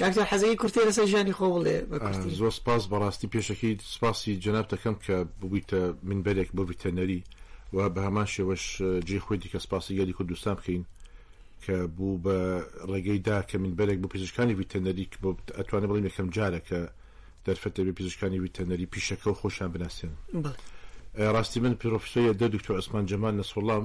کاکتۆر حەزەکەی کورتەی لەسەر ژیانی خۆ بڵێ بە کورتی زۆر سپاس بەڕاستی پێشەکەی سپاسی جەناب دەکەم کە ببیتە من بەرێک بۆ بتەنەری و بە هەمان شێوەش جێ خۆی دیکە سپاسی گەلی کوردستان بکەین کە بوو بە ڕێگەی دا کە من بەرێک بۆ پزیشکانی ویتەنەری کە بۆ ئەتوانێت بڵێم یەکەم جارە کە دەرفەتە بێ پزیشکانی ویتەنەری پیشەکە و خۆشیان بناسێن ڕاستی من پرۆفسۆیە دە دکتۆر عسمان جەمال نەسوڵام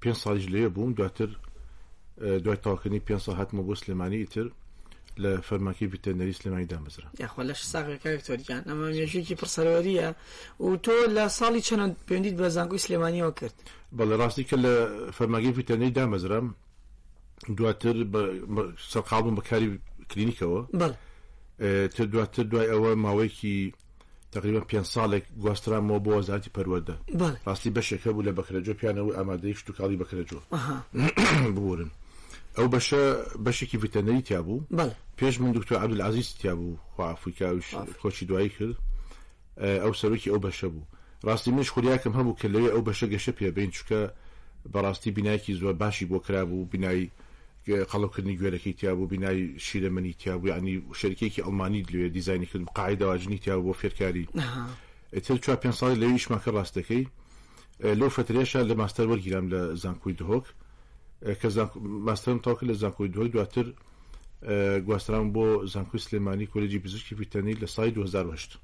پێنج ساڵیش لەوێ بووم دواتر دوای تاواکردنی پێ سا هاتمە بۆ سلێمانی ئیتر لە فەرماکی ڤتەنەری سلێمانی دامەزرا یاخوا لەش ساغەکەتۆریان ئەمە مێژوکی پرسەرەوەریە و تۆ لە ساڵی چەند پێویست بە زانکۆی سلێمانیەوە کرد بە لە ڕاستی کە لە فەرماگی ڤتەنەری دامەزرام دواتر سەرقابووم بەکاری کلینیکەوە تر دواتر دوای ئەوە ماوەیەکی تەقریبەن پێنج ساڵێک گواسترامەوە بۆ وەزارەتی پەروەردە بەڵێ ڕاستی بەشێک هەبوو لە بەکرەجۆ پیانە بوو ئامادەی کشتتوکاڵی بەکرەجۆ ئەها ببورن ئەو بەشە بەشێکی ڤتەنەری تیا بوو بەڵێ پێش من دکتۆر عەبدولعەزیز تیا بوو خوافوی کاویش مافی. کۆچی دوایی کرد ئە، ئەو سەرۆکی ئەو بەشە بوو ڕاستی منیش خولیاکم هەبوو کە لەوێ ئەو بەشە گەشە پێبین چونکە بەڕاستی بینایەکی زۆر باشی بۆ کرابوو بینای قەڵەو کردنی گوێرەکەی تیابوو بینای شیرە منی تیابوو یعنی شەریکێکی ئەڵمانی دلێ دیزاینی کردم قاعی داواجنی تیابوو بۆ فێرکاری ئتر چوار پێ ساڵی لەوی ئیشمان کە ڕاست دەکەی لەو فترێشە لە ماستەر وەرگیرام لە زانکۆی دهۆک کە ماستەرم تاوکە لە زانکۆی دهۆک دواتر گواستران بۆ زانکۆی سلێمانی کۆلێجی پزیشکی پیتەنی لە سای 2010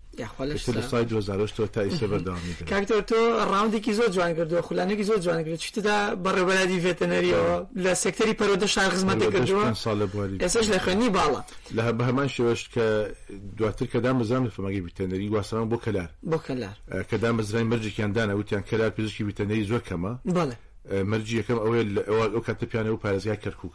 سای دۆزارۆش تۆ تا ئیسە بەرداوامی کاکتۆر تۆ ڕاوندێکی زۆر جوان کردو خولانێکی زۆر جوان کرد چتدا بەڕێبەرادی ڤێتەنەریەوە لە سەکتەری پەرۆدە شار خزمەتی کردووە ساڵ لە بواری ئێسش لە خوێنی باڵە لە بە هەمان شێوەش کە دواتر کە دامەزران لە فەمەگەی ڤێتەنەری واسران بۆ کەلار بۆ کەلار کە دامەزرای مەرجێکیان دانا وتیان کەلار پزیشکی ڤێتەنەری زۆر کەمە بەڵێ مەرجی یەکەم ئەوەیە لە ئەو کاتە پیانەوە پارێزگای کەرکک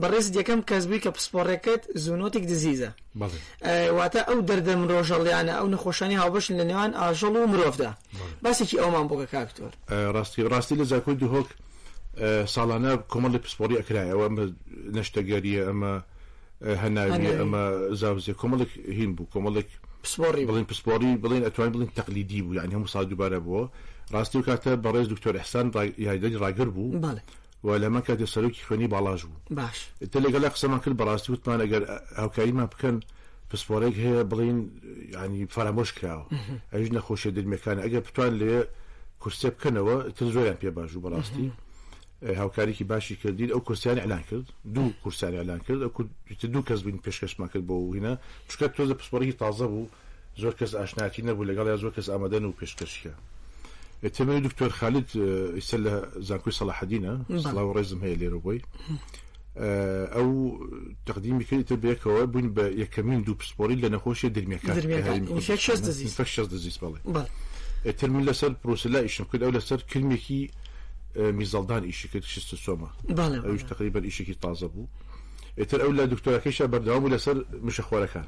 بەڕێزت یەکەم کەس بووی کە پسپۆڕێکت زوونۆتیک دزیزە واتە ئەو دەردە مرۆژەڵیانە ئەو نەخۆشانی هاوبەشن لە نێوان ئاژەڵ و مرۆڤدا باسێکی ئەومان بۆگە کاکتۆر ڕاستی ڕاستی لە زاکۆی دهۆک ساڵانە کۆمەڵی پسپۆری ئەکرایەوە ئەمە نەشتەگەریە ئەمە هەناوی ئەمە زاوزێ کۆمەڵێک هین بوو کۆمەڵێک پسپۆری بڵین پسپۆری بڵین ئەتوان بڵین تەقلیدی بوو یان هەموو ساڵ دووبارە بووە ڕاستی و کاتە بەڕێز دکتۆر حسان یادەری ڕاگر بوو و لە هەمان کاتێ سەرۆکی خوێنی باڵاش بوو. باش. ئیتر لەگەڵیا قسەمان کرد بەڕاستی وتمان ئەگەر هاوکاریمان بکەن پسپۆڕێک هەیە بڵێین یعنی فەرامۆش کراوە ئەویش نەخۆشیە درمەکانە ئەگەر بتوان لێ کورسێ بکەنەوە تر زۆریان پێ باش و بەڕاستی هاوکاریکی باشی کردین ئەو کورسیان ئەلان کرد دوو کورسیان ئەلان کرد دوو کەس بووین پێشکەشمان کرد بۆ هینە چکە تۆزە پسپۆڕی تازە بوو زۆر کەس ئاشنایەتی نەبوو لەگەڵیا زۆر کەس ئامادە نەبوو پێشکەشیان ئێتر من و دکتۆر خالید ئیسە لە زانکۆی سەڵاحەدینە سڵاو ڕێزم هەیە لێرە بۆی ئەو تقدیمی کرد تر بێکەوە بووین بە یەکەمین دوو پسپۆری لە نەخۆشی درمێکان دزیست بڵێ ئێتر من لەسەر پرۆسلا ئیشم کرد ئەو لەسەر کرمێکی میزەڵدان ئیشی کرد شستە سۆمە ئەوش تقریبەر ئیشێکی تازە بوو. ئیتر ئەو لە دکتۆرەکەیشە بەردەوام بوو لەسەر مشەخۆرەکان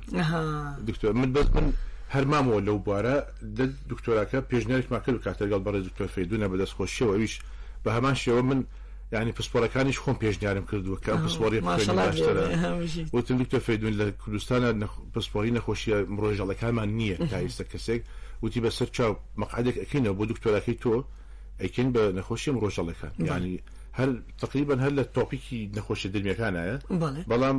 دکتۆر من بەس من هەرمامەوە لەو بوارە دە دکتۆراکە پێشنیارێکمان کرد کاتە لەگەڵ بەڕێز دکتۆر فەیدونە بەدەست خۆشیەوە ئەویش بە هەمان شێوە من ینی پسپۆرەکانیش خۆم پێشنیارم کردووە کە پسپۆری وتم دکتۆر فەیدون لە کوردستانە پسپۆری نەخۆشیە ڕۆژەڵەکانمان نییە تایستە کەسێک وتی بەسەر چاو مەقعدێک ئەکەینەوە بۆ دکتۆراکەی تۆ ئەکەین بە نەخۆشیم ڕۆژەڵەکان ینی هەر تەقریبەن هەر لە تۆپیکی نەخۆشیە درمیەکانایە بەڵێ بەڵام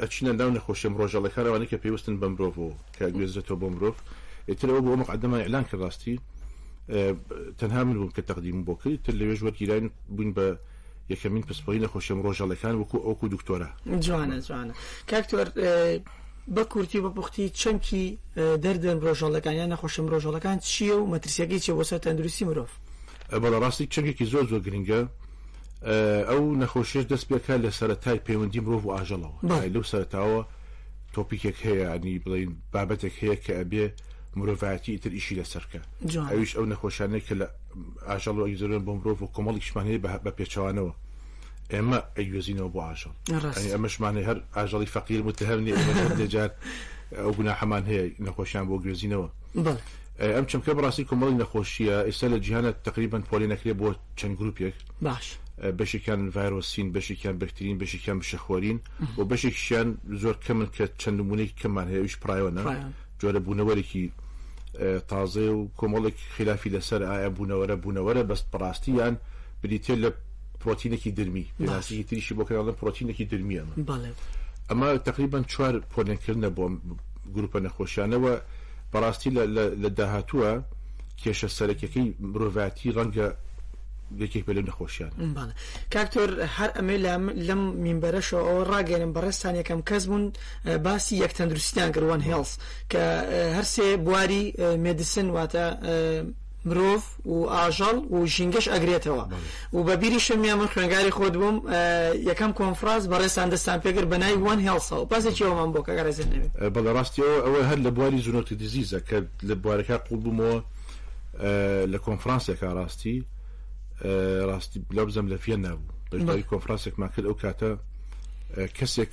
ئەچینە ناو نەخۆشیە ڕۆژەڵەکان ئەوانەی کە پێوستن بە مرۆڤەوە کە گوێزرێتەوە بۆ مرۆڤ ئێترەوە بۆ مقدمە ئیلان کرد ڕاستی تەنها من بووم کە تەقدیم بۆ کرد تر لەوێش وەرگیراین بووین بە یەکەمین پسپۆری نەخۆشیە ڕۆژەڵەکان وەکو ئەوکو دکتۆرە جوانە جوانە کاکتۆر بە کورتی و بە پوختی چەمکی دەردن ڕۆژەڵەکان یان نەخۆشم ڕۆژەڵەکان چییە و مەترسیەکەی چێ بۆ سەر تەندروستی مرۆڤ بەڵێ ڕاستی چەکێکی زۆر زۆر گرنگە ئەو نەخۆشیش دەست پێکە لە سەرەتای پەیوەندی مرۆڤ و ئاژەڵەوە لەو سەرتاوە تۆپیکێک هەیە ئەنی بڵین بابەتێک هەیە کە ئەبێ مرۆڤایەتی تر ئیشی لەسەرکە ئەویش ئەو نەخۆشانەی کە لە ئاژەڵ و ئەگزرن بۆ مرۆڤ و کۆمەڵیشمانەیە بە پێچوانەوە ئێمە ئەیگوێزینەوە بۆ ئاژەڵ ئەمەشمانێ هەر ئاژەڵی فەقیر متهەر لێجار ئەو گوناحەمان هەیە نەخۆشیان بۆ گوێزینەوە ئەم چەمکە بەڕاستی کۆمەڵی نەخۆشیە ئێستا لە جیهانە تقریبان پۆلێن نەکرێ بۆ چەند گروپێک باش بەشێکیان ڤایرۆسین بەشێکیان بەکترین بەشێکیان بشەخۆرین و بەشێکیان زۆر کەمن کە چەند نمونەی کەمان هەیە ئەوش پرایۆنە پرایۆن. جۆرە بوونەوەرێکی اه، تازەیە و کۆمەڵێک خلافی لەسەر ئایا بوونەوەرە بوونەوەرە بەست بەڕاستیان بریتە لە پرۆتینێکی درمی باش. پێناسێکی تریشی بۆ کەناڵم پرۆتینێکی درمی ئەمە بەڵێ ئەمە تقریبا چوار پۆلێنکردنە بۆم گروپە نەخۆشیانەوە بەڕاستی لە داهاتووە کێشە سەرەکیەکەی مرۆڤاتی ڕەنگە یەکێک بە لەو نەخۆشیان کاکتۆر هەر ئەمێ لەم مینبەرەشەوە ئەوە ڕاگەێنم بەڕێستان یەکەم کەس بوون باسی یەک تەندروستیان گروان هێڵس کە هەرسێ بواری مێدیسن واتە مرۆڤ و ئاژەڵ و ژینگەش ئەگرێتەوە و بە بیریشم میان من خوێنگاری خۆت بووم یەکەم کۆنفراس بەڕێستان دەستان پێگر بە نای وان هێڵسەوە باسێکیەوەمان بۆ کە گەڕێزێن نەوێت بەڵێ ڕاستیەوە ئەوە هەر لە بواری زونۆتی دزیزە کە لە بوارەکە قوڵ بوومەوە لە کۆنفرانسێکا ڕاستی ڕاستی لەبزەم لە فیە نابوو بەشداری کۆنفرانسێکمان کرد ئەو کاتە کەسێک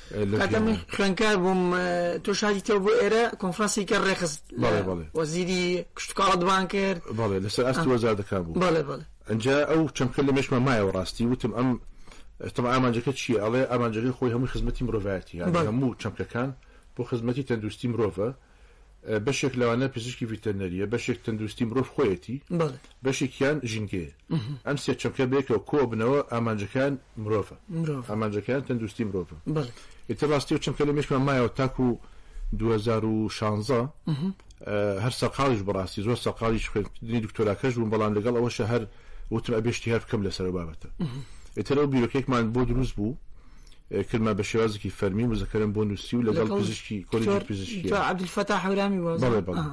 کاکە من خوێنکار بووم تۆ شادی تۆ بۆ ئێرە کۆنفرانسی کە ڕێخست وەزیری کشتکاڵتبان کرد بەڵێ لەسەر ئەست وەزادەکان بوو بەڵێ بەڵێ ئەجا ئەو چەمکە لە مێشمان مایەوە ڕاستی وتم ئەم تەم ئامانجەکە چیە ئەڵێ ئامانجەکەی خۆی هەموو خزمەتی مرۆڤایەتی هەموو چەمکەکان بۆ خزمەتی تەندروستی مرۆڤە بەشێک لەوانە پزیشکی ڤیتەرنەریە بەشێک تەندروستی مرۆڤ خۆیەتی بەشێکیان ژینگەیە ئەم سێ چەمکە بێکەوە کۆ بنەوە ئامانجەکان مرۆڤە ئامانجەکان تەندروستی مرۆڤە ئیتر ڕاستی و چەمکە لە مشمان مایەوە تاکو 2016 هەر سەقاڵیش بڕاستی زۆر سەقاڵیش خوێندنی دکتۆراکەش بووم بەڵام لەگەڵ ئەوەشە هەر وتم ئەبێشتی هەر بکەم لەسەر بابەتە ئیترەوە بیرۆکێکمان بۆ دروست بوو کلمە بە شێوازێکی فەرمی مزەکەرم بۆ نووسی و لەگەڵ پزیشکی کۆلیجی پزیشکی عبدالفتاح هەورامی واز بەڵێ بەڵێ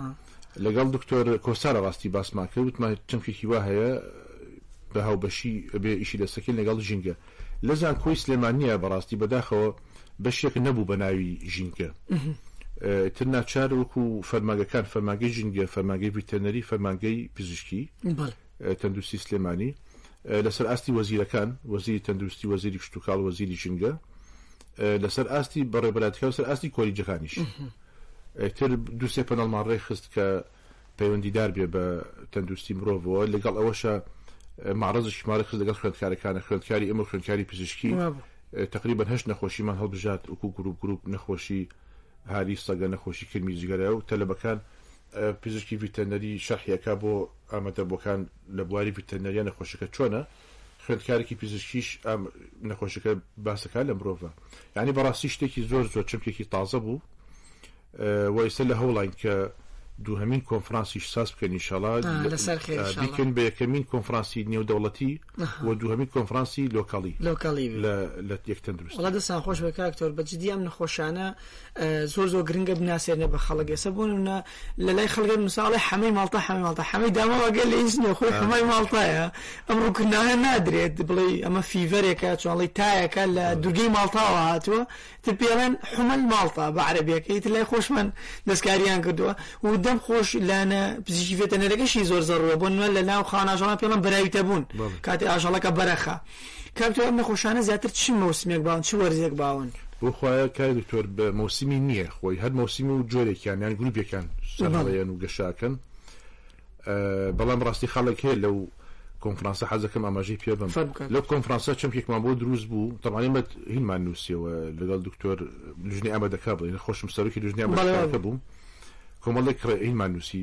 لەگەڵ دکتۆر کۆسارە ڕاستی باسمان کرد وتمان چەمکێکی وا هەیە بە هاوبەشی بێ ئیشی لەسەکەین لەگەڵ ژینگە لە زانکۆی سلێمانە بەڕاستی بەداخەوە بەشێک نەبوو بە ناوی ژینگە تر ناچار وەکو فەرماگەکان فەرماگەی ژینگە فەرماگەی ڤیتەنەری فەرماگەی پزیشکی تەندوستی سلێمانی لەسەر ئاستی وەزیرەکان وەزیری تەندوستی وەزیری کشتتوکاڵ وەزیری ژینگە لەسەر ئاستی بەڕێبەراتەکان سەر ئاستی کۆریجەکانیش تر دوسێ پەنەڵمان ڕێ خست کە پەیوەندیدار بێ بە تەندوستی مرۆڤەوە لەگەڵ ئەوەشە معرض شمارە خز لەگەڵ خوێندکارەکانە خوێندکاری ئەمە خوێندکاری پزیشکی تقریبا هەشت نەخۆشیمان هەڵبژات وکو گروپ گروپ نەخۆشی هاری سەگە نەخۆشی کرمی جگەرە و تەلبەکان پزیشکی ڤیتەنەری شەرحی ئەکا بۆ ئامادەبووەکان لە بواری ڤیتەنەریا نەخۆشەکە چۆنە خوێندکارێکی پزیشکیش ئەم نەخۆشەکە باسەکە لە مرۆڤە یعنی بەڕاستی شتێکی زۆر زۆر چمکێکی تازە بوو وایسە لە هەوڵین کە دووهمین کۆنفرانسیش ساز بکەن نیشاڵا بیکن بە یەکەمین کۆنفرانسی نێودەوڵەتی و دووهمین کۆنفرانسی لۆکەڵی لۆکەڵی لە یەک تەندروست وڵا دەسان خۆش بە کاکتۆر بەجددی ئەم نەخۆشانە زۆر زۆر گرنگە بناسێنە بە خەڵک ئێسە بۆ نە لە لای خەڵگەر مساڵی حەمەی ماڵتا حەمەی ماڵتا حەمەی داماوەگە لە هیچ نیە خۆی حمای ماڵتایە ئەم ڕووکردناە نادرێت بڵێ ئەمە فیڤەرێکە چۆڵی تایەکە لە دوورگەی ماڵتاوە هاتووە تر پێڵێن حمل ماڵتا بە عربیەکەی تر لای خۆشمان دەستکاریان کردووە و دەم خۆش لانە پزیشکی فێتەنەرەکەشی زۆر زەڕوە بۆ نوێ لە ناو خاناژەڵان پێڵم بەراویتە بوون کاتی ئاژەڵەکە بەرەخە. کاک دکتۆر ئەم نەخۆشانە زیاتر چ مەوسمێک باون چ وەرزێک باون؟ بەو خوایە کاک دکتۆر بە مەوسیمی نییە خۆی هەر مەوسیم و جۆرێکیان یان گروپێکان سەرهەڵەیەن و گەشاکەن بەڵام ڕاستی خاڵێک هەیە لەو کۆنفرانسە حەزەکەم ئاماژەی پێ بم لەو کۆنفرانسە چەمکێکمان بۆ دروست بوو تەمانێ بە هینمان نووسیەوە لەگەڵ دکتۆر لژنی ئامادەکە بڵێن خۆشم سەرۆکی لژنی ئامادەکە بووم کۆمەڵێک ڕێئینمان نووسی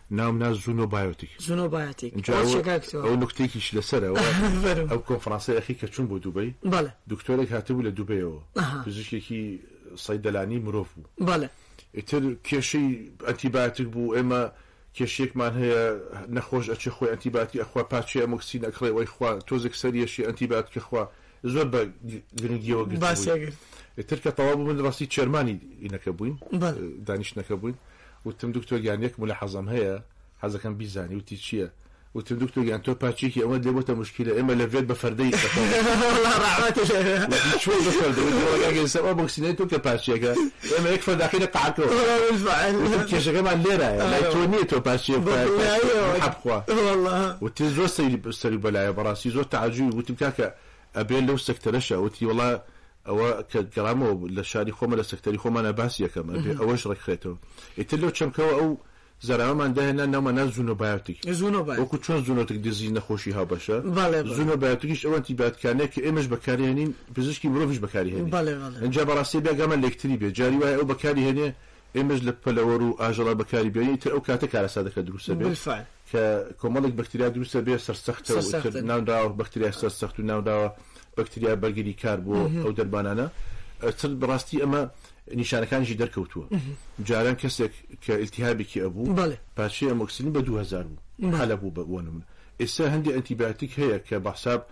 ناوم نا زونۆ بایۆتیک. زونۆ بایۆتیک ئەوە جا چیە کاک سۆران؟ ئەوە نوکتەیەکیش لەسەر ئەوە فەرموو. ئەو کۆنفرانسەی ئەخیر کە چووم بۆ دوبەی بەڵێ دکتۆرێک هاتبوو لە دوبەیەوە ئەها پزیشکێکی صەیدەلانی مرۆڤ بوو بەڵێ. ئیتر کێشەی ئەنتی بایۆتیک بوو ئێمە کێشەیەکمان هەیە نەخۆش ئەچێ خۆی ئەنتی بایۆتیک ئەخوا پارچەی ئەمۆکسیلین ئەکڕێ وەی خوا تۆزێک سەری ئەشێ ئەنتی بایۆتیک ئەخوا زۆر بە گرنگیەوە گرتبووی. باسیەگرت. ئیتر کە تەواو بوو من ڕاستی چێرمانی ئینەکە بووین بەڵێ. دانیشتنەکە بووین وتم دکتۆر گیان یەک مولەحەزەم هەیە حەزەکەم بیزانی وتی چیە وتم دکتۆر گیان تۆ پاچیەکی ئەوەت لێ بۆتە موشکیلە ئێمە لە ڤێت بە فەردە یش ئەکەوم وتی چۆن بە فەردە وتی وەڵا کاکە ئێستا ئەو بۆکسینەی تۆ کە پاچیەکە ئێمە یەک فەردە ئەکەینە قاعەکەوە وتم کێشەکەمان لێرایە لای تۆ نیە تۆ پاچیە بکە پاچیە بخوا وتی زۆر سەری سەری بەلایە بەڕاستی زۆر تەعەجوبی وتم کاکە ئەبێ لەو سەکتەرەشا وتی وەڵا ئەوە کە گەڕامەوە لە شاری خۆمە لە سەکتەری خۆمانە باسی یەکەم ئەبێ ئەوەش ڕێکخرێتەوە ئیتر لەو چەمکەوە ئەو زەراوەمان داهێنا ناومان نا زونۆ بایۆتیک زونۆ بایۆتیک وەکو چۆن زونۆتک دزی نەخۆشی هاوبەشە زونۆ بایۆتیکیش ئەو ئەنتی بایۆتیکانەیە کە ئێمەش بەکاری هێنین پزیشکی مرۆڤیش بەکاری هێنین ئەنجا بەڕاستی بێگەمە لێکتری بێ جاری وایە ئەو بەکاری هێنێ ئێمەش لە پەلەوەر و ئاژەڵە بەکاری بێنین ئیتر ئەو کاتە کارەساتەکە دروست دەبێت بلفعل. کە کۆمەڵێک بەکتریا دروست دەبێت سەرسەختە و ئیتر سەرسەختن. نانراوە بەکتریای سەرسەخت و نانراوە بەکتریا بەرگری کار بۆ ئەو دەرمانانە ئیتر بەڕاستی ئەمە نیشانەکانیشی دەرکەوتووە جاران کەسێک کە ئیلتیهابێکی ئەبوو بەڵێ. پارچەی ئەمۆکسیلین بە دوو هەزار بوو بەڵێ. حەلە بوو بە بۆ نموونە ئێستا هەندێ ئەنتیبایۆتیک هەیە کە بە حساب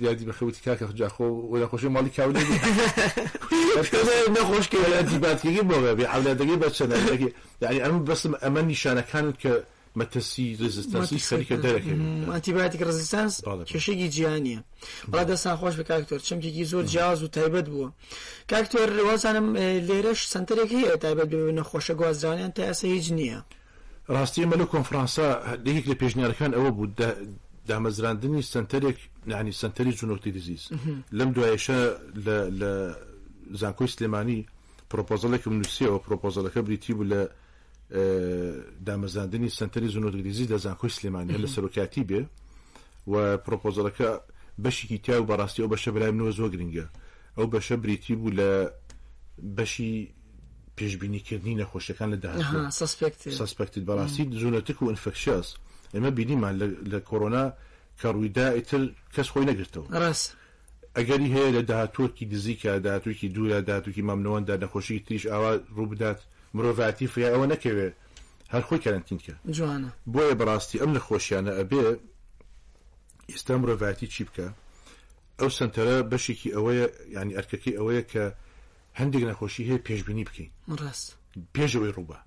یادی بەخێر وتی کاکە جاخۆ و نەخۆشی ماڵی کاو نەبی نەخۆش ئەنتیباتیکی بۆ بێ عەولادەکەی بە چەندە یەکێ یعنی ئەم بەسم ئەمە نیشانەکانت کە مەترسی رزستانسی خەریکە دەرەکەن ئەنتیباتیک رزستانس کێشێکی جیهانیە بەڵا دەستان خۆش بە کاکتۆر چەمکێکی زۆر جیاز و تایبەت بووە کاکتۆر وازانم لێرەش سنتەرێک هەیە تایبەت بێ نەخۆشە گوازرانیان تا ئێستا هیچ نییە ڕاستی ئێمە لەو کۆنفرانسە یەکێک لە پێشنیارەکان ئەوە بوو دامەزراندنی سەنتەرێک یعنی سەنتەری جنۆکی دیزیز لەم دوایشە لە زانکۆی سلێمانی پرۆپۆزلێکم نووسیەوە پرۆپۆزلەکە بریتی بوو لە دامەزاندنی سنتەری زونۆتگریزی لە زانکۆی سلێمانی لە سەرۆکاتی بێ و پرۆپۆزلەکە بەشێکی تیا و بەڕاستی ئەو بەشە برای منەوە زۆر گرنگە ئەو بەشە بریتی بوو لە بەشی پێشبینیکردنی نەخۆشیەکان لە داهاتووە سەسپێکتد بەڕاستی زونەتک و ئینفکسیۆس ئێمە بینیمان لە کۆرۆنا کە ڕوویدا ئیتر کەس خۆی نەگرتەوە ڕاست ئەگەری هەیە لە داهاتوەکی نزیکە داهاتوکی دوورە داهاتوکی مامنەوەندا نەخۆشی تریش ئاوا ڕوو بدات مرۆڤاتی فیا ئەوە نەکەوێ هەرخۆی کەرنتین کە جوانە بۆیە بەڕاستی ئەم نەخۆشیانە ئەبێ ئێستا مرۆڤاتی چی بکە ئەو سنتەرە بەشێکی ئەوەیە ینی ئەرکەکەی ئەوەیە کە هەندێک نەخۆشی هەیە پێشبینی بکەین ڕاست پێش ئەوەی ڕووبا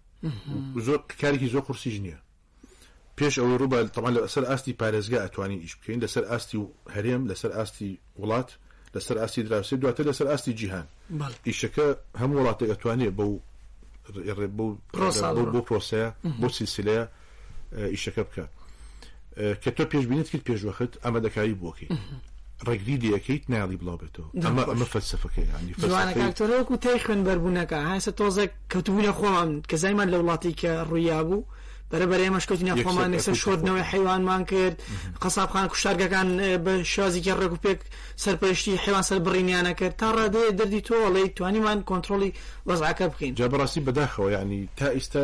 زۆر کارێکی زۆر قورسیش نییە پێش ئەوەی ڕووبا تەمان لەسەر ئاستی پارێزگا ئەتوانین ئیش بکەین لەسەر ئاستی و هەرێم لەسەر ئاستی وڵات لەسەر ئاستی دراوسێ دواتر لەسەر ئاستی جیهان ئیشەکە هەم وڵاتێک ئەتوانێت بەو بۆ پرۆسەیە بۆ سیسیلەیە ئیشەکە بکە کە تۆ پێشبینت کرد پێشوەخت ئەمە دەکاری بۆکەیت ڕێگری لەکەیت ناڵی بڵاو بێتەوە ئەمە ئەمە فەلسفەکە ینی جوانەکەتۆرەوەکو تای خوێن بەربوونەکە هەسە تۆزێک کەوتبوونە خۆمان کە زایمان لە وڵاتی کە ڕوویا بوو بەرە بەرەێ مەشکوتنە خۆمان نەسەر شۆردنەوەی حیوانمان کرد قەسابخان کوشتارگەکان بە شازیکە ڕێک و پێک سەرپەرشتی حیوان سەر بڕینیانە کرد تا ڕادەیە دەردی تۆڵی توانیمان کۆنتترۆلی وەزعەکە بکەین جا بەڕاستی بەداخەوە ینی تا ئیستا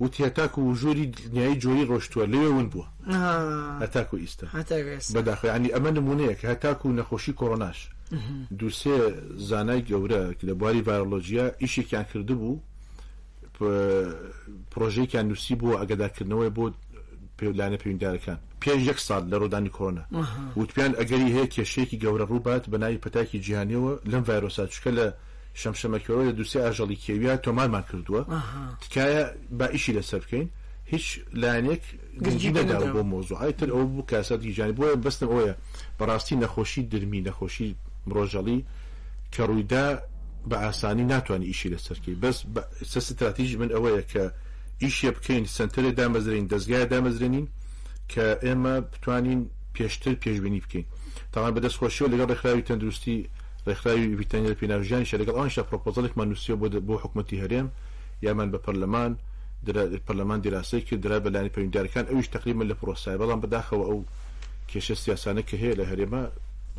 وتی هەتاکو وژووری دلنیایی جۆری ڕۆشتووە لەوێ ون بووە هەتاکو ئیستا بەداخ ینی ئەمە نمونەیە کە هەتاکو نەخۆشی کۆرۆناش دووسێ زانای گەورە لە بواری ڤایرۆلۆجیە ئیشێکیان کردبوو پرۆژێکیان نووسی بووە ئەگەداکردنەوەی بۆ پێولانە پێویندارەکان پێش یەک سال لە ڕوودانی کۆرۆنا وتپیان ئەگەری هەیە کێشەیەکی گەورە ڕووبات بە ناوی پەتاکی جیهانیەوە لەم ڤایرۆسا چکە لە شەمشەمەکوێوە لە دووسێ ئاژەڵی کێویە تۆمارمان کردووە تکایە با ئیشی لەسەر بکەین هیچ لایەنێک گرنگی نەدا بۆ مۆزوعی تر ئەو بوو کاسەتی جانی بۆیە بەستم ئەوەیە بەڕاستی نەخۆشی درمی نەخۆشی مرۆژەڵی کە ڕوویدا بە ئاسانی ناتوانانی ئیشی لەسەرکی بەس سە ستراتیژ من ئەوەیە کە ئیشێ بکەین سنتەرێ دامەزرین دەستگای دامەزرێنین کە ئێمە بتوانین پێشتر پێشببینی بکەین تاوان بەدەست خۆشیەوە لەگەڵ ڕێکخراوی تەندروستی ڕێکخراوی بریتانیا لە پێناو ژیانیشە، لەگەڵ ئەوانیشدا پرۆپۆزەلێکمان نووسیوە بۆ بۆ حکومەتی هەرێم، یامان بە پەرلەمان درا، پەرلەمان دیراسەی کرد، درا بە لایەنە پەیوەندیدارەکان، ئەویش تەقریبەن لە پرۆسەیە، بەڵام بەداخەوە ئەو کێشە سیاسانە کە هەیە لە هەرێمە،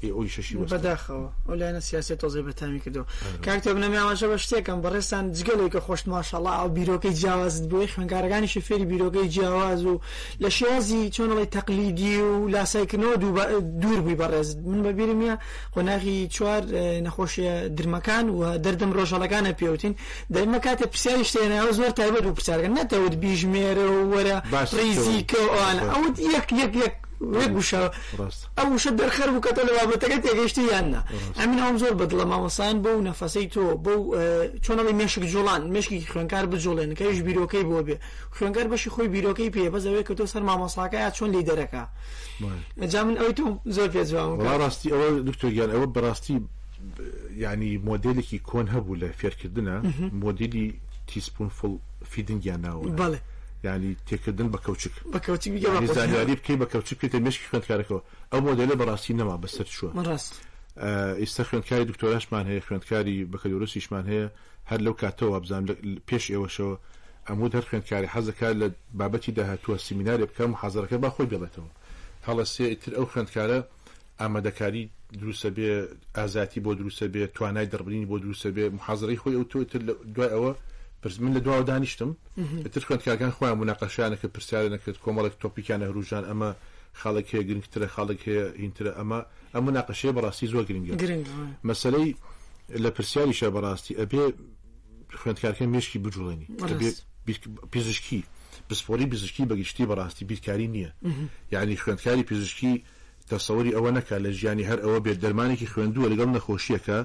ئەو ئیشەشی وەستا. بەداخەوە ئەو لایەنە سیاسیە تۆزێ بەتامی کردووە. کاک تۆکمە من ئاماژە بە شتێکم، بەڕێزتان جگە لەوەی کە خۆشت ماشاءاللە ئاو بیرۆکەی جیاوازت بووی، خوێندکارەکانیشی فێری بیرۆکەی جیاواز و لە شێوازی چۆن ئەڵێی تەقلیدی و لاسایکردنەوە دوو دوور بووی بەڕێزت، من بە بیرم یە، قۆناغی چوار نەخۆشیە درمەکان و دەردەم ڕۆژەڵەکانە پێوتین دەمە کاتێ پرسیاری شتێنەوە زۆر تایبەت و پرسیارگە نەتەوت بیژمێرە وەرە ڕیزی کە ئەوان ئەوت یەک یەک یەک وێگوشە ئەو وشە دەرخەر بوو کە تۆ لە بابەتەکە تێگەشتی یاننا ئەمین ئەوم زۆر بەدڵە مامۆسان بۆ و نەفەسەی تۆ بۆ چۆنەڵی مێشک جوڵان مشکی خوێنکار بجوڵێن کەش بیرۆکەی بۆ بێ خوێنگەر بەشی خۆی بیرۆکەی پێ بەزەوەی کە تۆ سەر مامۆساکە یا چۆن لی دەرەکە جا من ئەوی تۆ زۆر پێ جوابم کە. وڵا ڕاستی ئەوە دکتۆر گیان ئەوە بەڕاستی یعنی مۆدێلێکی کۆن هەبوو لە فێرکردنە مۆدیلی تیسپون فڵ فیدنگیان ناوە بەڵێ یعنی تێکردن بە کەوچک بە کەوچی بیگە یعنی بە زانیاری بکەی بە کەوچک بکەیتە مێشکی خوێندکارەکەەوە ئەو مۆدێلە بەڕاستی نەما بەسەر چووە من ڕاست ئیستا خوێندکاری دکتۆراشمان هەیە خوێندکاری بەکەلورسیشمان هەیە هەر لەو کاتەوە وابزانم لە پێش ئێوەشەوە ئەموت هەر خوێندکارێ حەز دەکات لە بابەتی داهاتووە سیمینارێ بکا موحازەرەکە با خۆی گەڕێتەوە هەڵەسێ ئیتر ئەو خوێندکارە ئامادەکاری دروسە بێ ئازاتی بۆ دروسە بێ توانای دەڕبرینی بۆ دروسە بێ محازرەی خۆی ئەو تۆ تر لە دوای ئەوە پرس من لە دواوە دانیشتم تر خوێندکارگان خۆیان مناقەشیانە کە پرسیارە نەکرد کۆمەڵێک تۆپیکیان هەروژان ئەمە خاڵێک هەیە گرنگ ترە خاڵێک هەیە هین ترە ئەمە ئەم مناقەشەیە بەڕاستی زۆر گرنگە مەسلەی لە پرسیاریشە بەڕاستی ئەبێ خوێندکارکە مشکی بجوڵێنی پزیشکی پسپۆری پزیشکی بەگشتی بەڕاستی بیرکاری نییە یعنی خوێندکاری پزیشکی تەسەوری ئەوە نەکە لە ژیانی هەر ئەوە بێت دەرمانێکی خوێندووە لەگەڵ نەخۆشیەکە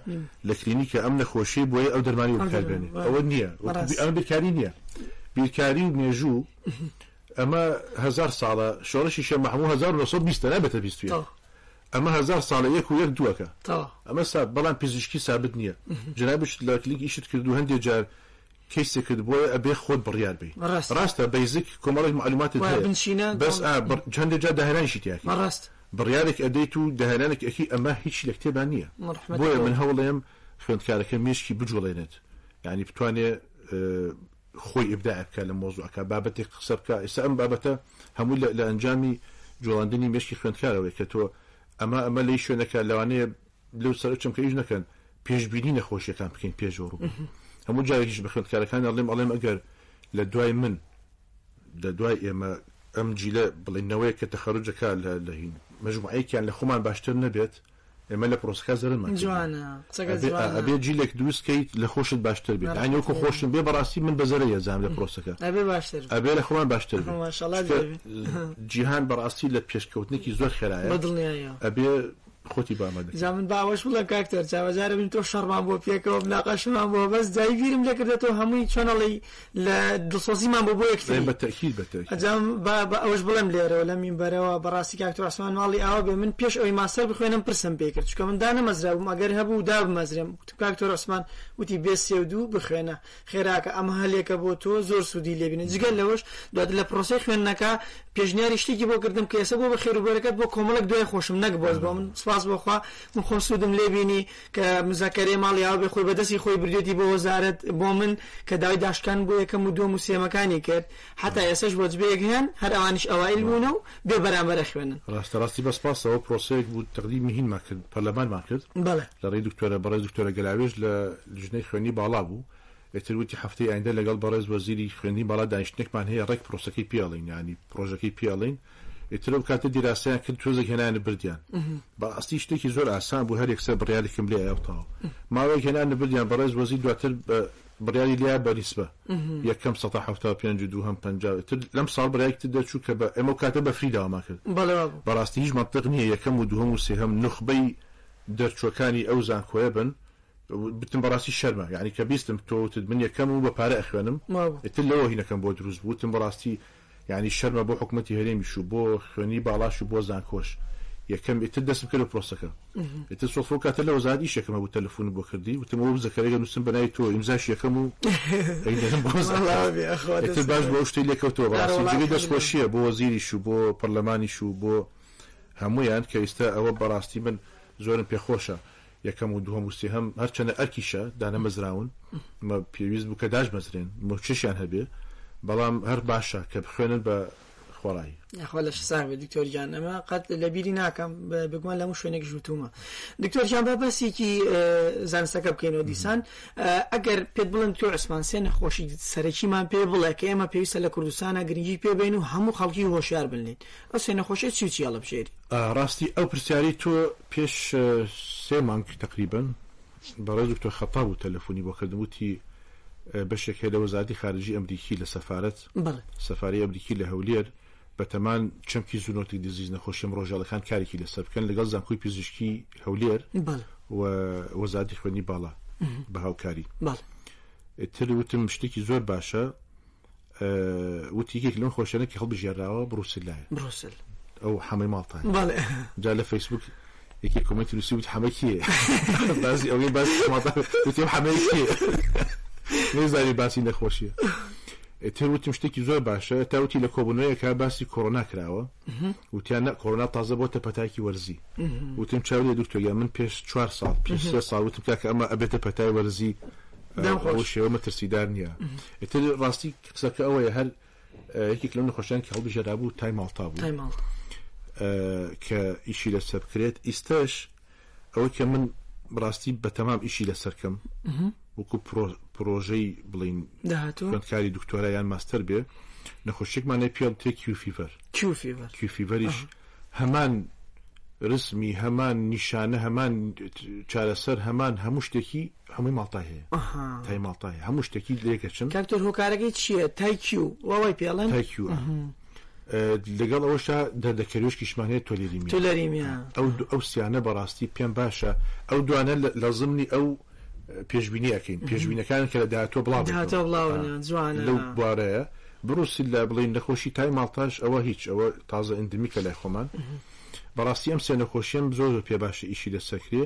لە کلینیکە ئەم نەخۆشی بۆیە ئەو دەرمانی وکاربێنێ ئەوە نییە ئەم بیرکاری نییە بیرکاری و مێژوو ئەمە هەزار ساڵە شۆڕشی شێ مەحموو هەزار و نۆ سەد و بیست نابێتە بیست و یەک. ئەمە هەزار ساڵە یەک و یەک دووەکە. ئەمە سا بەڵام پزیشکی سابت نییە. جەنابیشت لە کلینیک ئیشت کرد و هەندێ جار کەیسێکت بۆیە ئەبێ خۆت بڕیار بەی. ڕاستە بەیزک کۆمەڵێک مەعلووماتت هەیە. بەس ئا هەندێ جار داهێنانیشی تیا کەی. بڕیارێک ئەدەیت و داهێنانێک ئەکەی ئەمە هیچی لە کتێبا نییە. بۆیە من هەوڵ ئەیەم خوێندکارەکە مێشکی بجووڵێنێت. یانی بتوانێ خۆی ئیبداع بکا لە مەوزوعەکە بابەتێک قسە بکا ئێستا ئەم بابەتە هەمووی لە لە ئەنجامی جوڵاندنی مێشکی خوێندکارەوەی کە تۆ ئەمە ئەمە لەی شوێنەکە لەوانەیە لەو سەر چمکە ئیش نەکەن پێشبینی نەخۆشیەکان بکەین پێشەوە ڕوو هەموو جارێکیش بە خوێندکارەکان ئەڵێم ئەڵێم ئەگەر لە دوای من لە دوای ئێمە ئەم جیلە بڵێنەوەی کە تەخەرجەکە لە لە هین مەژموعەیەکیان لە خۆمان باشتر نەبێت ئێمە لە پرۆسەکە زەرەرمان کردووە. جوانە قسەکەت جوانە. ئەبێ ئەبێ جیلێک دروست کەیت لە خۆشت باشتر بیت یانی وەکو خۆشم بێ بەڕاستی من بە زەرەی ئەزانم لە پرۆسەکە ئەبێ باشتر ئەبێ لە خۆمان باشتر بیت ماشاءاللە چونکە دەبێ جیهان بەڕاستی لە پێشکەوتنێکی زۆر خێرایە بە دڵنیایەوە ئەبێ خۆتی بۆ ئامادە کەیت. جا من با ئەوەش بڵێم کاک تەر جا بەجارە بین تۆ شەڕمان بۆ پێکەوە مناقەشەمان بۆ بەس جای بیرم لێ کردە تۆ هەمووی چۆن ئەڵێی لە دڵسۆزیمان بۆ بۆ یەکتری بە تەکیل بە ئەجام بە ئەوش بڵێم لێرەوە لە مین بەرەوە بەڕاستی کاکتواسمان ماڵی ئاوا بێ من پێش ئەوی ماسەر بخوێنم پرسم پێکرد چکە من دانەمەزرا بووم ئەگەر هەبوو دا بمەزرێم کاکتۆر عوسمان وتی بێ سێ و دوو بخوێنە خێراکە ئەمە هەلێکە بۆ تۆ زۆر سوودی لێبینن جگەل لەوەش دوات لە پرۆسی خوێندنەکە پێشنیاری شتێکی بۆ کردم کە ئێسە بۆ بە خێروبەرەکەت بۆ کۆمەڵک دوای خۆشم نەک بۆز بۆ من سپاس بۆخوا من خۆم سوودم لێبینی کە مزەکەرێ ماڵی ئاوبێ خۆی بە دەستی خۆی بردوێتی بۆ وەزارەت بۆ من کە داوای داشکان بۆ یەکەم و دووەم و سێمەکانی کرد حتا ئێسش وەجبەیەک هەن هەر ئەوانیش ئەوائیل بوونە و بێ بەرامبەرە خوێنن. ڕاستە ڕاستی بە سپاس ئەوە پرۆسەیەک بوو تەقدیمی هینمان کرد پەرلەمانمان کرد بەڵێ. لە ڕێی دکتۆرە بەڕێز دکتۆرە گەلاوێژ لە لیژنەی خوێندنی باڵا بوو، ئیتر وتی هەفتەی ئایندە لەگەڵ بەڕێز وەزیری خوێندنی باڵا دانیشتنێکمان هەیە ڕێک پرۆسەکەی پێڵین یانی پرۆژەکەی پێڵین ئیتر ئەو کاتە دیراسەیان کرد تۆزێک هێنانە بردیان بەڕاستی شتێکی زۆر ئاسان بوو هەر یەکسەر بڕیارێکم لێ ئەو تاو ماوەیەک هێنانە بردیان بەڕێز وەزیر دواتر بڕیاری لیا بە نیسبە یەکەم سەتا حەفتا و پێنج و دووهەم پەنجا تر لەم ساڵ بڕیارێک تر دەرچوو کە بە ئێمە و کاتە بە فری داوامان کرد بەڕاستی هیچ مەنتق نییە یەکەم و دووهەم و سێهەم نوخبەی دەرچووەکانی ئەو زانکۆیە بن وتم بەڕاستی شەرمە یانی کە بیستم تۆ وتت من یەکەم و بە پارە ئەخوێنم ئیتر لەوە هینەکەم بۆ دروست بوو وتم بەڕاستی یانی شەرمە بۆ حکومەتی هەرێمیش و بۆ خوێنی باڵاش و بۆ زانکۆش یەکەم ئیتر دەستم کرد بە پرۆسەکە ئیتر سۆفە و کاتە لە وەزارەت ئیشێکم هەبوو تەلەفونم بۆ کردی وتم ئەوە بزە کە رێگە نووسم بە ناوی تۆ ئیمزاش یەکەم و ئەیدەنم بۆ زانکۆ ئیتر باش بۆ ئەو شتەی لێ کەوتەوە بەڕاستی جێگەی دەستخۆشییە بۆ وەزیریش و بۆ پەرلەمانیش و بۆ هەموویان کە ئیستا ئەوە بەڕاستی من زۆرم پێخۆشە یەکەم و دووهەم و سێهەم هەرچەنە ئەرکی شا دانەمەزراون مە پێویست بوو کە داش مەزرێن موچەشیان هەبێ بەڵام هەر باشە کە بخوێنن بە خۆڕایی یاخوا لەش ساغ بێت دکتۆر گیان ئەمە قەت لە بیری ناکەم بگومان لەمو شوێنێک ژوتومە دکتۆر گیان با باسێکی زانستەکە بکەینەوە دیسان ئەگەر پێت بڵند تۆ عسمان سێ نەخۆشی سەرەکیمان پێ بڵێ کە ئێمە پێویستە لە کوردستانە گرنگی پێبین و هەموو خەڵکی هۆشیار بنێت بەسێ نەخۆشێ چی و چی هەڵەبژێری. ڕاستی ئەو پرسیارەی تۆ پێش سێ مانگ تەقریبەن بەڕێز دکتۆر خەتاب و تەلەفونی بۆ کردم وتی بەشێک هەیە لە وەزارەتی خارجی ئەمریکی لە سەفارەت سەفارەی ئەمریکی لە هەولێر بەتەمان چەمکی زونۆتیک دزیز نەخۆشیە مرۆژەڵەکان کارێکی لەسەر بکەن لەگەڵ زانکۆی پزیشکی هەولێر و وەزارەتی خوێنی باڵا بە هاوکاری تر وتم شتێکی زۆر باشە وتی یەکێک لەو خۆشیانە کە هەڵبژێراوە بڕوسلایە بڕوسل ئەو حەمەی ماڵتان بەڵێ جا لە فەیسبوک یەکێک کۆمێنتی نووسی وتی حەمە کێ باسی ئەوەی باسی ماڵتان وتی ئەو حەمەی کێ نەیزانی باسی نەخۆشیە تر وتم شتێکی زۆر باشە تا وتی لە کۆبوونەوەیەکە باسی کۆرۆنا کراوە وتیان نە کۆرۆنا تازە بۆتە پەتایەکی وەرزی وتم چاو لێ دکتۆر گیان من پێش چوار ساڵ پێش سێ ساڵ وتم کاکە ئەمە ئەبێتە پەتای وەرزی دەم خۆش. ئەو شێوە مەترسیدار نییە ئیتر ڕاستی قسەکە ئەوەیە هەر اه، یەکێک لەو نەخۆشیان کە هەڵبژێرابوو تای ماڵتا بوو تای ماڵ اه، کە ئیشی لەسەر بکرێت ئیستەش ئەوەی کە من بڕاستی بەتەمام ئیشی لەسەرکەم وەکو پرۆژەی بڵین خوێندکاری دکتۆرا یان ماستەر بێ نەخۆشێکمان لە پیاڵ تێ کیوفیڤەر کیوفیڤەریش هەمان رسمی هەمان نیشانە هەمان چارەسەر هەمان هەموو شتێکی هەمووی ماڵتا هەیە تای ماڵتا هەیە هەموو شتێکی لێکەچن کاکتۆر هۆکارەکەی چییە تایکیو وڵی پێڵێن تایکیو لەگەڵ ئەوەشا دەردەکەروێشکیشمان هەیە تۆلیریمیا تۆلەریمیا ئەو دو- ئەو سیانە بەڕاستی پێم باشە ئەو دوانە لە- لە زمنی ئەو پێشبینی ئەکەین پێشبینەکان کە لە داهاتوە بڵاو دەهاتەوە دەبێتەوە. بڵاوە آه. جوانە لەو بوارەیە بڕوسی لە بڵین نەخۆشی تای ماڵتاش ئەوە هیچ ئەوە تازە ئەندمیکە لای خۆمان بەڕاستی ئەم سێ نەخۆشیەم زۆر زۆر پێ باشە ئیشی لەسەکرێ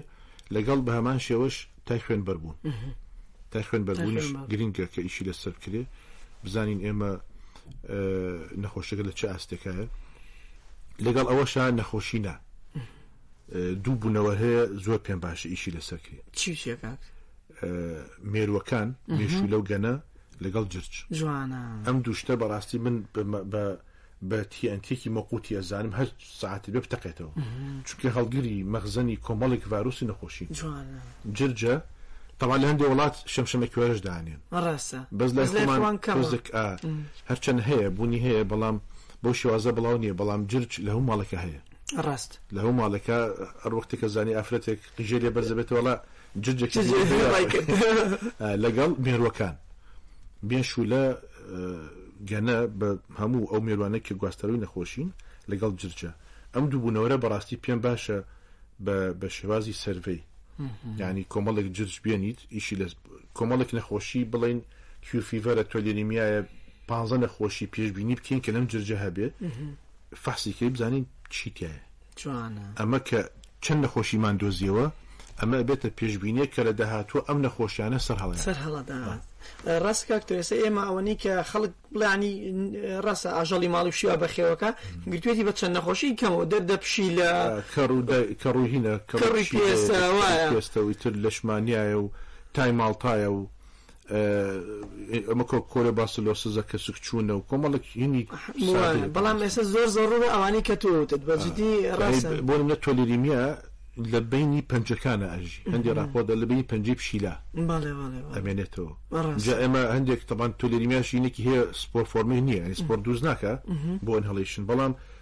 لەگەڵ بە هەمان شێوەش تای خوێن بەربوون تای خوێن بەربوونش گرنگە کە ئیشی لەسەر بکرێ بزانین ئێمە نەخۆشەکە لە چ ئاستێکایە لەگەڵ ئەوەشا نەخۆشی نا دوو بوونەوە هەیە زۆر پێم باش ئیشی لەسەر کرێ چی مێروەکان مێشو لەو گەنە لەگەڵ جرج جوانە ئەم دوشتە بەڕاستی من بە بە تیئەنتیەکی مەوقوتی ئەزانم هەر سەعاتێ بێ بتەقێتەوە چونکە هەڵگری مەخزەنی کۆمەڵێک ڤایرۆسی نەخۆشین جوانە جرجە تەوا لە هەندێ وڵات شەمشەمە کوێرەش دانێن ڕاستە بەس لای بەس لای خۆمان خۆمان کەمە. تۆزێک ئا هەرچەند هەیە بوونی هەیە بەڵام بەو شێوازە بڵاو نییە بەڵام جرج لە هەموو ماڵێکا هەیە ڕاست لە هەموو ماڵێکا هەر وەختێک کە زانی ئافرەتێک قژێ لێ بەرز دەبێتەوە وەڵا جرجێکی جرجێکی ڕای کرد. لەگەڵ مێرووەکان بێشوولە گەنە بە هەموو ئەو مێروانە کە گواستەرەوەی نەخۆشین لەگەڵ جرجە ئەم دووبوونەوەرە بەڕاستی پێم باشە بە شێوازی سەرڤەی ینی کۆمەڵێک جرج بێنیت ئیشی لە کۆمەڵێک نەخۆشی بڵین کیوفیڤەرە تۆ لێنیمیایە پ نەخۆشی پێشببینی بکەین کە لەم جرجە هەبێ فەحسیکەی بزانین چیتیایە جوانە. ئەمە کە چەند نەخۆشیمان دۆزیەوە ئەمە ئەبێتە پێشبینێک کە لە داهاتووە ئەم نەخۆشیانە سەر هەڵەیان سەر هەڵەدات ڕاست کاک تۆێسە ئێمە ئەوەنەی کە خەڵک بڵانی ڕاستە ئاژەڵی ماڵی شیوا بەخێوەکە گرتوێتی بە چەند نەخۆشی کەمەوە دەردە پشی لە کە ڕووهینە کەڕی پێستەوەی تر لەشمانایە و تای ماڵتایە و ئەمە کۆ کۆرە باسە لۆ سزە کەسک چوونە و کۆمەڵک هینی بەڵام ئێستا زۆر زۆر ڕووە ئەوانەی کە تۆوتت بەجددی بۆ منە تۆلیریمیا لە بینی پەنجەکانە ئەژی هەندی ڕاپۆدا لە بینی پەنجی پشیلا ئەمێنێتەوە جا ئێمە هەندێک تەبان تۆلیریمیاشینێکی هەیە سپۆر فۆرمی نییە سپۆر دووز ناکە بۆ هەڵیشن بەڵام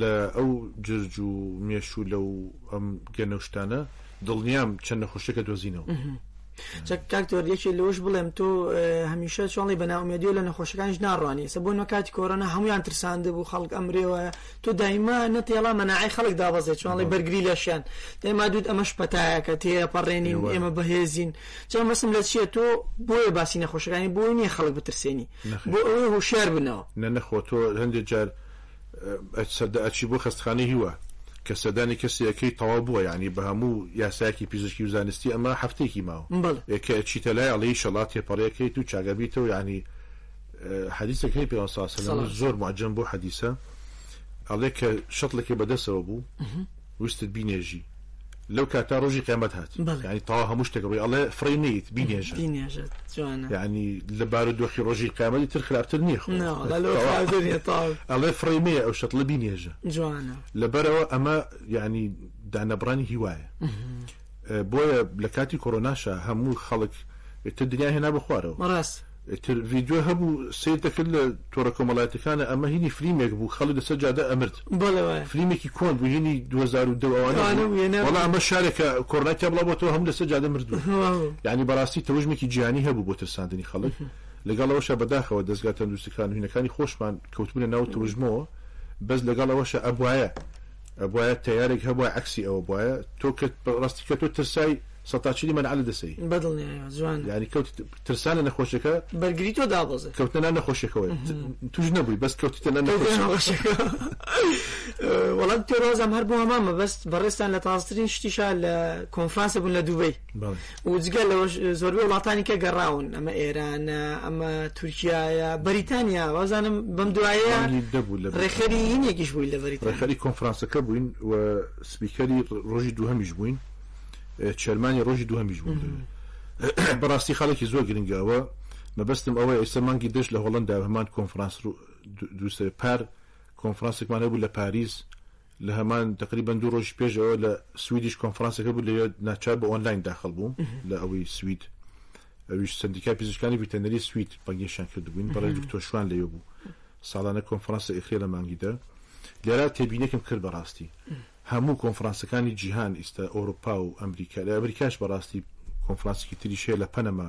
لە ئەو جرج و مێشولە و ئەم گەنەوشتانە دڵنیام چەند نەخۆشیەکە دۆزینەوە. کاکتۆر یەکێ لەوەش بڵێم تۆ هەمیشە چۆڵی بەناومێدیۆ لە نەخۆشەکانش ناڕوانی سە بۆ نۆکاتی کۆرۆنا هەمویان ترساند بوو خەڵک ئەمرێەوە تۆ دایما نەتێڵا مەناعی خەڵک دابەزێت چۆڵی بەرگری لەشیان دەما دوت ئەمەش پەتایەکە تێپەڕێنین ئێمە بەهێزین جا مەسم لە چیە تۆ بۆیە باسی نەخۆشەکانی بۆی نیە خەڵک بترسێنی بۆ ئەوەی هوشار بنەوە نە نەخۆ تۆ هەندێک جار سەردە ئەچی بۆ خەستخانەی هیوا کە سەردانی کەسێ ئەکەی تەواو بووە یانی بە هەموو یاسایەکی پزیشکی و زانستی ئەمە هەفتەیەکی ماوە بەڵێ. ئێ کە ئەچیتە لای ئەڵێی ئیشەڵا تێپەڕێ کەیت و چاگە بیتەوە یانی حەدیسێک هەیە پێغەمبەر صلی اللە علیە و سلم من زۆر معجم بوو حەدیسە ئەڵێ کە شەتڵێکی بەدەسەوە بوو ویستت بینێژی لەو کاتا ڕۆژی قیامەت هات ینی تەوا هەموو شتێک ڕووی ئەڵێ فڕی نیت بینێژ ینی لە بارو دۆخی ڕۆژی قیامەتی تر خراپتر نییە ئەڵێ فڕی نیە ئەو شەتڵە بینێژە جوانە لەبەرەوە ئەمە ینی دانەبڕانی هیوایە بۆیە لە کاتی کۆرۆناشا هەموو خەڵک ئیتر دنیای هێنا بە خوارەوە. بەڕاست. ئیتر ڤیدیۆ هەبوو سەیر دەکرد لە تۆڕە کۆمەڵایەتیەکانە ئەمە هینی فلیمێک بوو خەڵک لەسەر جادە ئەمرد. بەڵێ وایە. فلیمێکی کۆن بوو هینی دوو هەزار و دە و ئەوانە بوو. ئەوانە بوو هێنابوو. وەڵا ئەمە شارێک کە کۆرۆنای تیا بڵاو بۆتەوە هەموو لەسەر جادە مردوون. واو. یانی بەڕاستی تەوژمێکی جیهانی هەبوو بۆ ترساندنی خەڵک. لەگەڵ ئەوەشا بەداخەوە دەزگا تەندروستەکان و هینەکانی خۆشمان کەوتبوونە ناو تەوژمەوە بەس لەگەڵ ئەوەشا ئەبوایە ئەبوایە تەیارێک هەبوایە عەکسی ئەوە بوایە تۆ کە ڕاستی کە تۆ ترسای سەتاچیلی مەنعە لە دەسەی بەدڵنیایەوە جوانە یانی کەوت ترسان لە نەخۆشەکە بەرگری تۆ دابەزێ کەوتنە ناو نەخۆشەکەوە توش نەبووی بەس کەوتیتە لە نەخۆشەکە وەڵات تۆ ڕازم هەر بۆ هەمان مەبەست بەڕێستان لە تازترین شتیشا لە کۆنفرانسە بوون لە دوبەی وجگە لەوەش زۆربەی وڵاتانی کە گەڕاون ئەمە ئێرانە ئەمە تورکایە بەریتانیا وازانم بەم دوایە دەبوو لە ڕێخەری هینێکیش بووی لە بەری ڕێخەری کۆنفرانسەکە بووین و سپیکەری ڕۆژی دوهەمیش بووین چێرمانی ڕۆژی دوهەمیش بوو بەڕاستی خاڵێکی زۆر گرنگەوە مەبەستم ئەوە ئێستا مانگی دەشت لە هۆڵندا هەمان کۆنفرانس دووسێ پار کۆنفرانسێکمان هەبوو لە پاریس لە هەمان تەقریبەن دوو ڕۆژی پێش ئەوە لە سویدیش کۆنفرانسەکە بوو لەوێ ناچار بە ئۆنلاین داخل بووم لە ئەوەی سوید ئەویش سندیکای پزیشکانی ڤیتەنەری سوید بەنگێشان کردبووین بەڕێ دکتۆر شوان لەوێ بوو ساڵانە کۆنفرانسە ئیخرێ لە مانگیدا لێرا تێبینێکم کرد بەڕاستی هەموو کۆنفرانسەکانی جیهان ئیستا ئەوروپا و ئەمریکا لە ئەمریکاش بەڕاستی کۆنفرانسکی تریشەیە لە پەنەما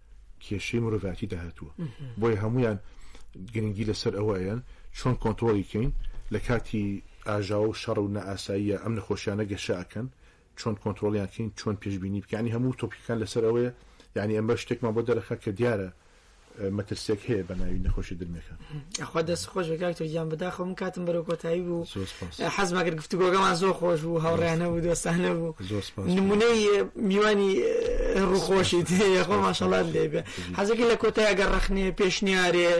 کێشەی مرۆڤاتی داهاتووە بۆیە هەمویان گرنگی لەسەر ئەوەیان چۆن کۆنتترۆڵی کەین لە کاتی ئاژاوە و شەڕ و نائاساییە ئەم نەخۆشیانە گەشەکەن چۆن کۆنتترۆلیان کەین چۆن پێشببینی بکانی هەموو تۆپیکان لەسەر ئەوەیە یعنی ئەمە شتێکمان بۆ دەرەخە کە دیارە مەترسێک هەیە بە ناوی نەخۆشی درمەکان ئەخوا دەست خۆش بەکاتۆ گیان بەداخۆ من کاتم بەرەو کۆتایی بوو حەزمەگەر گفتوگۆگەمان زۆر خۆش بوو هاوڕیانە بوو دۆستانە بوو نمونەی میوانی ڕووخۆشی خۆ ماشەڵات لێ بێ حەزەکە لە کۆتای ئەگەر ڕخنێ پێشنیارێ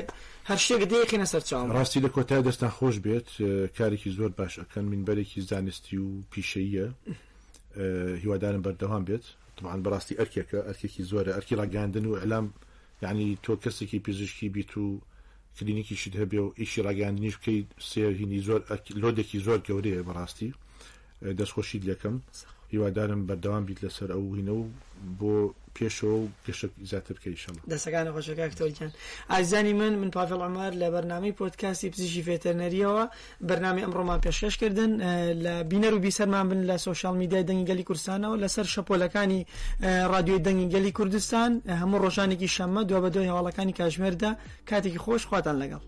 هەر شتێک دێخینە سەر چاوم ڕاستی لە کۆتای دەستان خۆش بێت کارێکی زۆر باش ئەکەن منبەرێکی زانستی و پیشەیە هیوادارم بەردەوام بێت طبعاان بەڕاستی ئەرکێکە ئەرکێکی زۆرە ئەرکی ڕگەاندن و ئەلام یەعنی تۆ کەسێکی پزیشکی بیت و کلینیکیشت هەبێ و ئیشی ڕاگەیاندنیش بکەی سێ هینی زۆر لۆدێکی زۆر گەورەیە بەڕاستی دەستخۆشیت لەکەم هیوادارم بەردەوام بیت لەسەر ئەو هینە و بۆ پێشەوە و گەشت زیاتر بکەیشم دەسەکان ڕۆژەکە کتۆرگیان ئازانی من من پاڤڵ عمار لە بەرنامەی پۆتکاسی پزیشی فێتەرنەریەوە بەرنامەی ئەمڕۆمان پێشکەش کردن لە بینەر و بیسەرمان بن لە سۆشیال میدیای دەنگی گەلی کوردستانەوە لەسەر شەپۆلەکانی ڕادیۆی دەنگی گەلی کوردستان هەموو ڕۆژانێکی شەممە دو بە دوای هەواڵەکانی کاژمێردا کاتێکی خۆش خواتان لەگەڵ